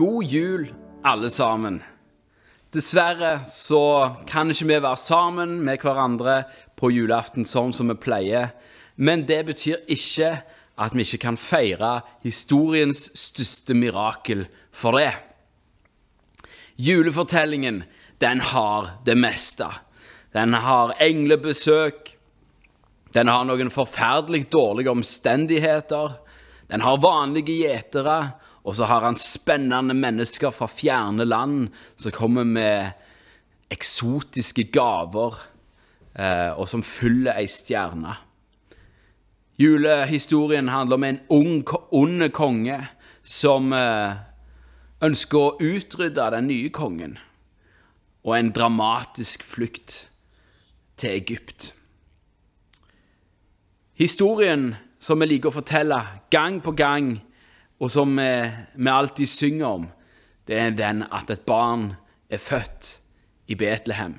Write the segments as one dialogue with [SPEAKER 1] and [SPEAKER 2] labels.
[SPEAKER 1] God jul, alle sammen. Dessverre så kan ikke vi være sammen med hverandre på julaften sånn som vi pleier. Men det betyr ikke at vi ikke kan feire historiens største mirakel for det. Julefortellingen, den har det meste. Den har englebesøk. Den har noen forferdelig dårlige omstendigheter. Den har vanlige gjetere. Og så har han spennende mennesker fra fjerne land som kommer med eksotiske gaver, eh, og som fyller ei stjerne. Julehistorien handler om en ung, ond konge som eh, ønsker å utrydde den nye kongen, og en dramatisk flukt til Egypt. Historien som vi liker å fortelle gang på gang, og som vi, alltid synger om, det er den at et barn er født i Betlehem.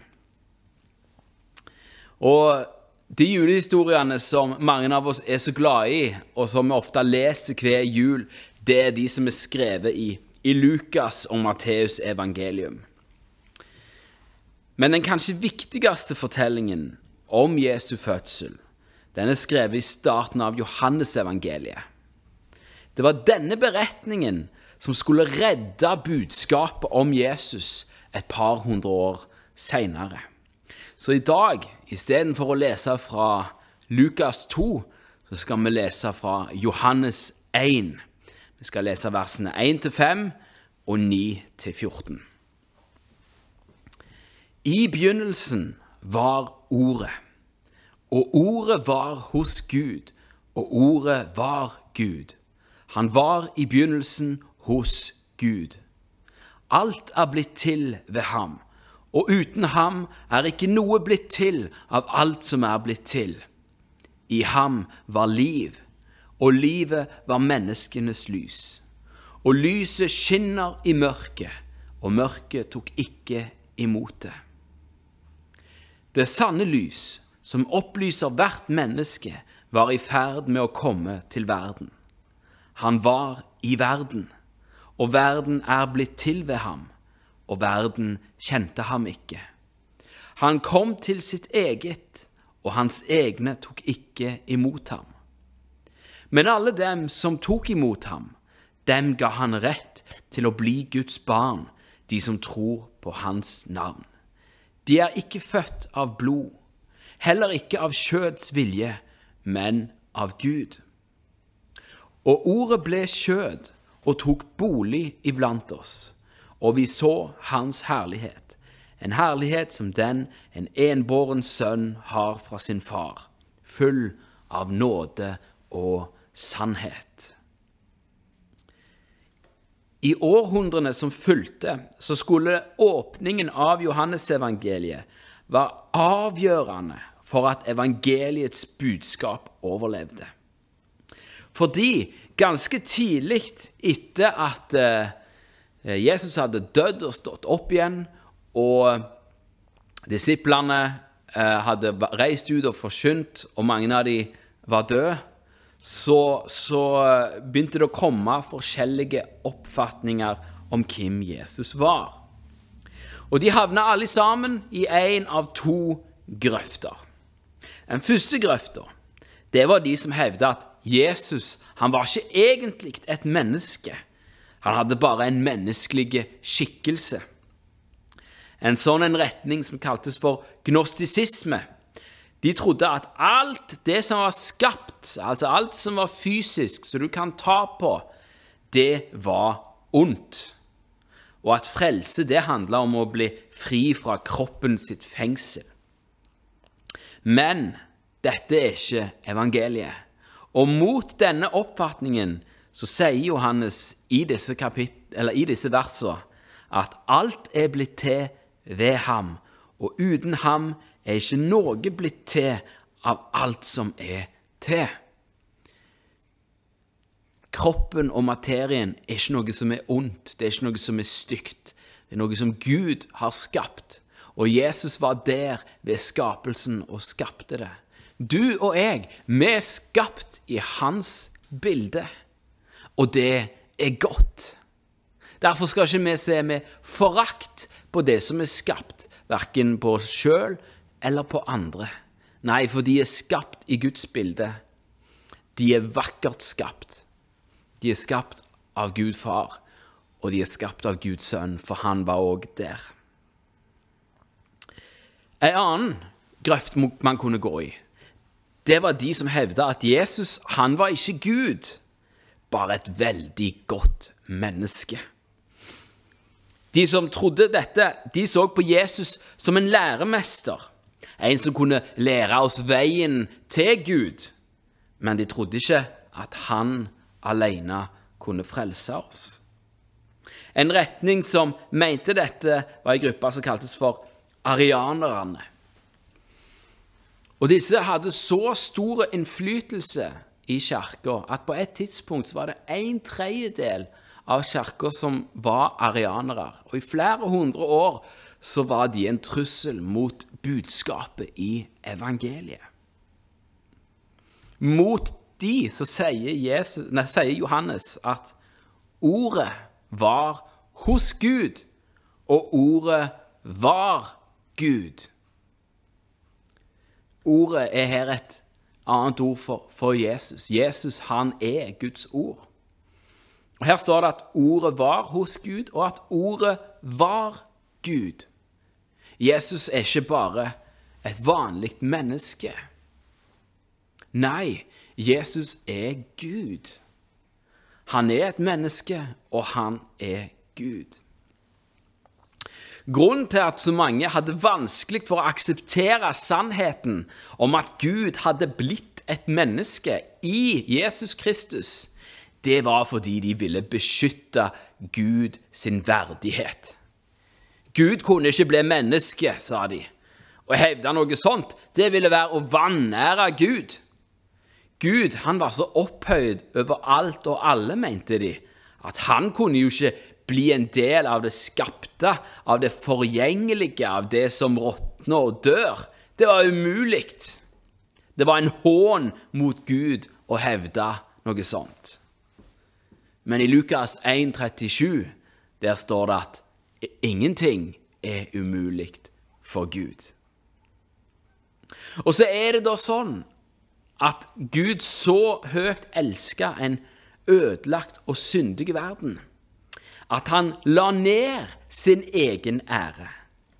[SPEAKER 1] Og de julehistoriene som mange av oss er så glade i, og som vi ofte leser hver jul, det er de som er skrevet i, i Lukas og Matteus evangelium. Men den kanskje viktigste fortellingen om Jesu fødsel, den er skrevet i starten av Johannesevangeliet. Det var denne beretningen som skulle redde budskapet om Jesus et par hundre år seinere. Så i dag, istedenfor å lese fra Lukas 2, så skal vi lese fra Johannes 1. Vi skal lese versene 1 5 og 9 14. I begynnelsen var Ordet, og Ordet var hos Gud, og Ordet var Gud. Han var i begynnelsen hos Gud. Alt er blitt til ved ham, og uten ham er ikke noe blitt til av alt som er blitt til. I ham var liv, og livet var menneskenes lys. Og lyset skinner i mørket, og mørket tok ikke imot det. Det sanne lys, som opplyser hvert menneske, var i ferd med å komme til verden. Han var i verden, og verden er blitt til ved ham, og verden kjente ham ikke. Han kom til sitt eget, og hans egne tok ikke imot ham. Men alle dem som tok imot ham, dem ga han rett til å bli Guds barn, de som tror på hans navn. De er ikke født av blod, heller ikke av kjøds vilje, men av Gud. Og ordet ble kjød og tok bolig iblant oss, og vi så hans herlighet, en herlighet som den en enbåren sønn har fra sin far, full av nåde og sannhet. I århundrene som fulgte, så skulle åpningen av Johannesevangeliet være avgjørende for at evangeliets budskap overlevde. Fordi ganske tidlig etter at eh, Jesus hadde dødd og stått opp igjen, og disiplene eh, hadde reist ut og forkynt, og mange av dem var døde, så, så eh, begynte det å komme forskjellige oppfatninger om hvem Jesus var. Og de havna alle sammen i én av to grøfter. Den første grøfta, det var de som hevda at Jesus han var ikke egentlig et menneske. Han hadde bare en menneskelig skikkelse. En sånn en retning som kaltes for gnostisisme. De trodde at alt det som var skapt, altså alt som var fysisk, som du kan ta på, det var ondt. Og at frelse, det handla om å bli fri fra kroppen sitt fengsel. Men dette er ikke evangeliet. Og mot denne oppfatningen så sier Johannes i disse, disse versene at alt er blitt til ved ham, og uten ham er ikke noe blitt til av alt som er til. Kroppen og materien er ikke noe som er ondt, det er ikke noe som er stygt. Det er noe som Gud har skapt, og Jesus var der ved skapelsen og skapte det. Du og jeg, vi er skapt i hans bilde, og det er godt. Derfor skal ikke vi se med forakt på det som er skapt, verken på oss sjøl eller på andre. Nei, for de er skapt i Guds bilde. De er vakkert skapt. De er skapt av Gud far, og de er skapt av Guds sønn, for han var òg der. En annen grøft man kunne gå i, det var de som hevda at Jesus han var ikke Gud, bare et veldig godt menneske. De som trodde dette, de så på Jesus som en læremester, en som kunne lære oss veien til Gud, men de trodde ikke at han alene kunne frelse oss. En retning som mente dette, var en gruppe som kaltes for arianerne. Og disse hadde så stor innflytelse i kirka at på et tidspunkt var det en tredjedel av kirka som var arianere. Og i flere hundre år så var de en trussel mot budskapet i evangeliet. Mot de så sier, Jesus, nei, sier Johannes at ordet var hos Gud, og ordet var Gud. Ordet er her et annet ord for, for Jesus. Jesus, han er Guds ord. Og Her står det at ordet var hos Gud, og at ordet var Gud. Jesus er ikke bare et vanlig menneske. Nei, Jesus er Gud. Han er et menneske, og han er Gud. Grunnen til at så mange hadde vanskelig for å akseptere sannheten om at Gud hadde blitt et menneske i Jesus Kristus, det var fordi de ville beskytte Gud sin verdighet. Gud kunne ikke bli menneske, sa de. Å hevde noe sånt, det ville være å vanære Gud. Gud han var så opphøyd over alt og alle, mente de, at han kunne jo ikke bli en del av det skapte, av det forgjengelige, av det som råtner og dør. Det var umulig. Det var en hån mot Gud å hevde noe sånt. Men i Lukas 1,37 der står det at ingenting er umulig for Gud. Og så er det da sånn at Gud så høyt elska en ødelagt og syndig verden at han la ned sin egen ære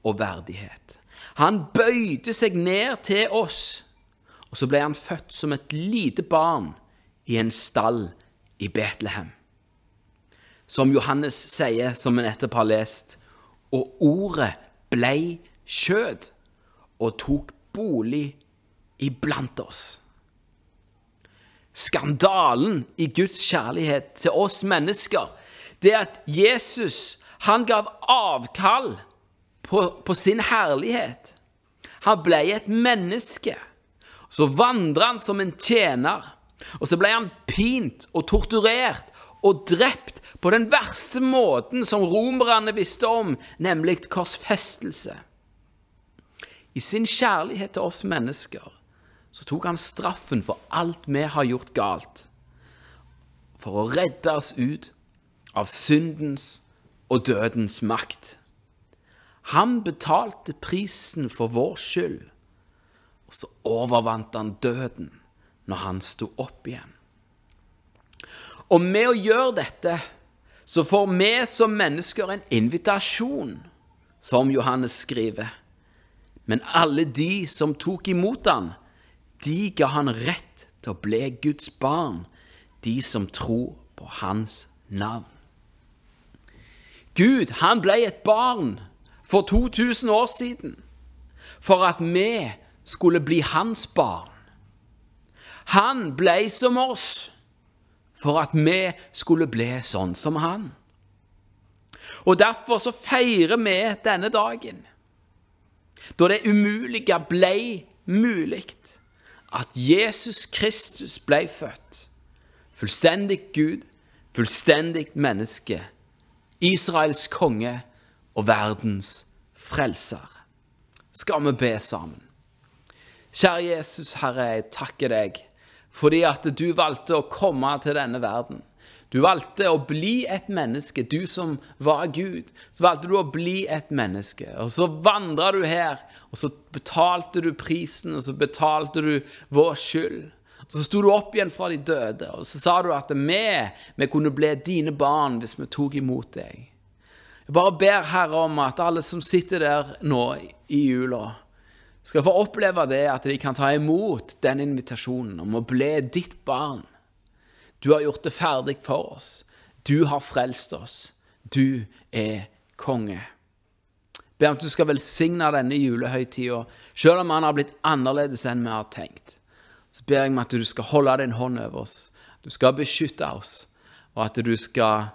[SPEAKER 1] og verdighet. Han bøyde seg ned til oss, og så ble han født som et lite barn i en stall i Betlehem. Som Johannes sier, som vi nettopp har lest, og ordet blei kjød og tok bolig iblant oss. Skandalen i Guds kjærlighet til oss mennesker det at Jesus han gav avkall på, på sin herlighet. Han ble et menneske. Så vandra han som en tjener. Og så ble han pint og torturert og drept på den verste måten som romerne visste om, nemlig korsfestelse. I sin kjærlighet til oss mennesker så tok han straffen for alt vi har gjort galt, for å redde oss ut av syndens og dødens makt. Han betalte prisen for vår skyld, og så overvant han døden når han sto opp igjen. Og med å gjøre dette så får vi som mennesker en invitasjon, som Johannes skriver. Men alle de som tok imot han, de ga han rett til å bli Guds barn, de som tror på hans navn. Gud, han ble et barn for 2000 år siden for at vi skulle bli hans barn. Han ble som oss for at vi skulle bli sånn som han. Og Derfor så feirer vi denne dagen, da det umulige ble mulig, at Jesus Kristus ble født. Fullstendig Gud, fullstendig menneske Israels konge og verdens frelser. Skal vi be sammen? Kjære Jesus, Herre, jeg takker deg fordi at du valgte å komme til denne verden.
[SPEAKER 2] Du valgte å bli et menneske, du som var Gud. Så valgte du å bli et menneske. Og så vandra du her, og så betalte du prisen, og så betalte du vår skyld. Så sto du opp igjen fra de døde, og så sa du at vi, vi kunne bli dine barn hvis vi tok imot deg. Jeg bare ber Herre om at alle som sitter der nå i jula, skal få oppleve det at de kan ta imot den invitasjonen om å bli ditt barn. Du har gjort det ferdig for oss. Du har frelst oss. Du er konge. Be om at du skal velsigne denne julehøytida, selv om han har blitt annerledes enn vi har tenkt. Så ber jeg om at du skal holde din hånd over oss. Du skal beskytte oss, og at du skal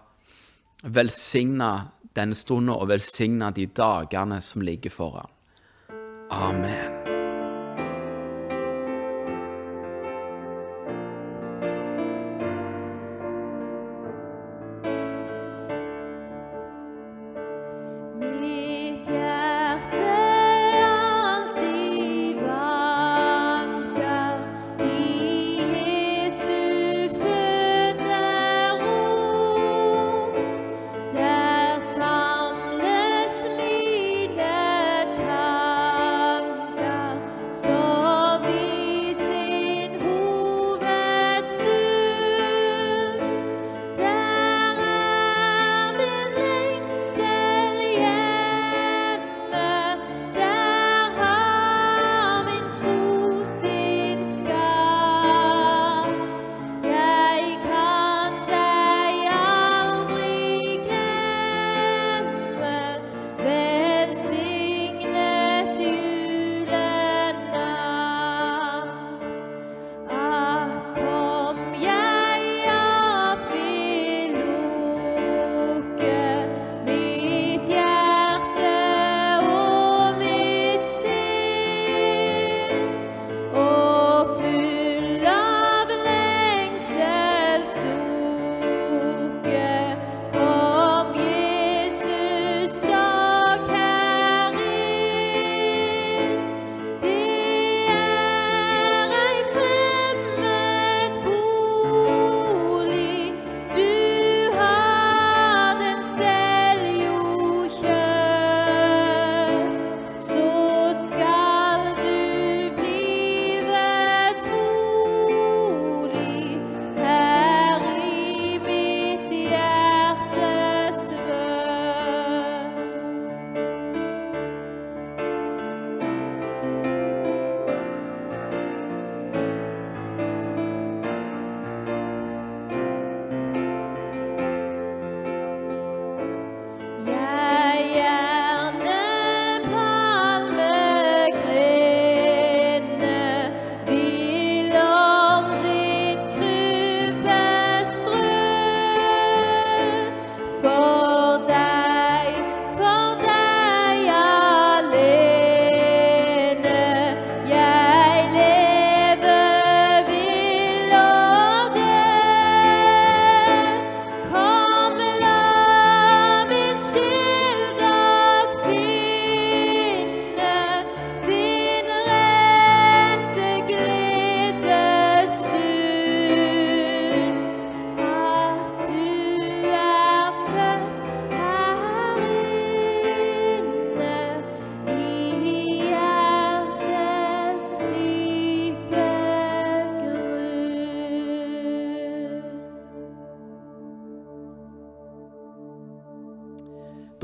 [SPEAKER 2] velsigne denne stunden og velsigne de dagene som ligger foran. Amen.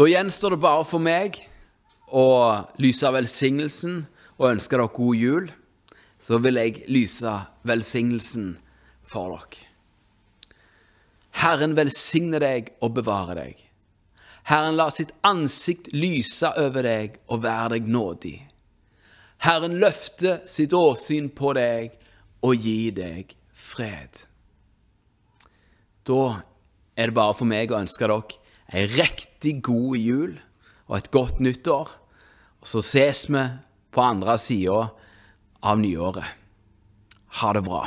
[SPEAKER 2] Da gjenstår det bare for meg å lyse velsignelsen og ønske dere god jul. Så vil jeg lyse velsignelsen for dere. Herren velsigne deg og bevare deg. Herren lar sitt ansikt lyse over deg og være deg nådig. Herren løfte sitt åsyn på deg og gi deg fred. Da er det bare for meg å ønske dere ei riktig god jul og et godt nyttår. Og så ses vi på andre sida av nyåret. Ha det bra.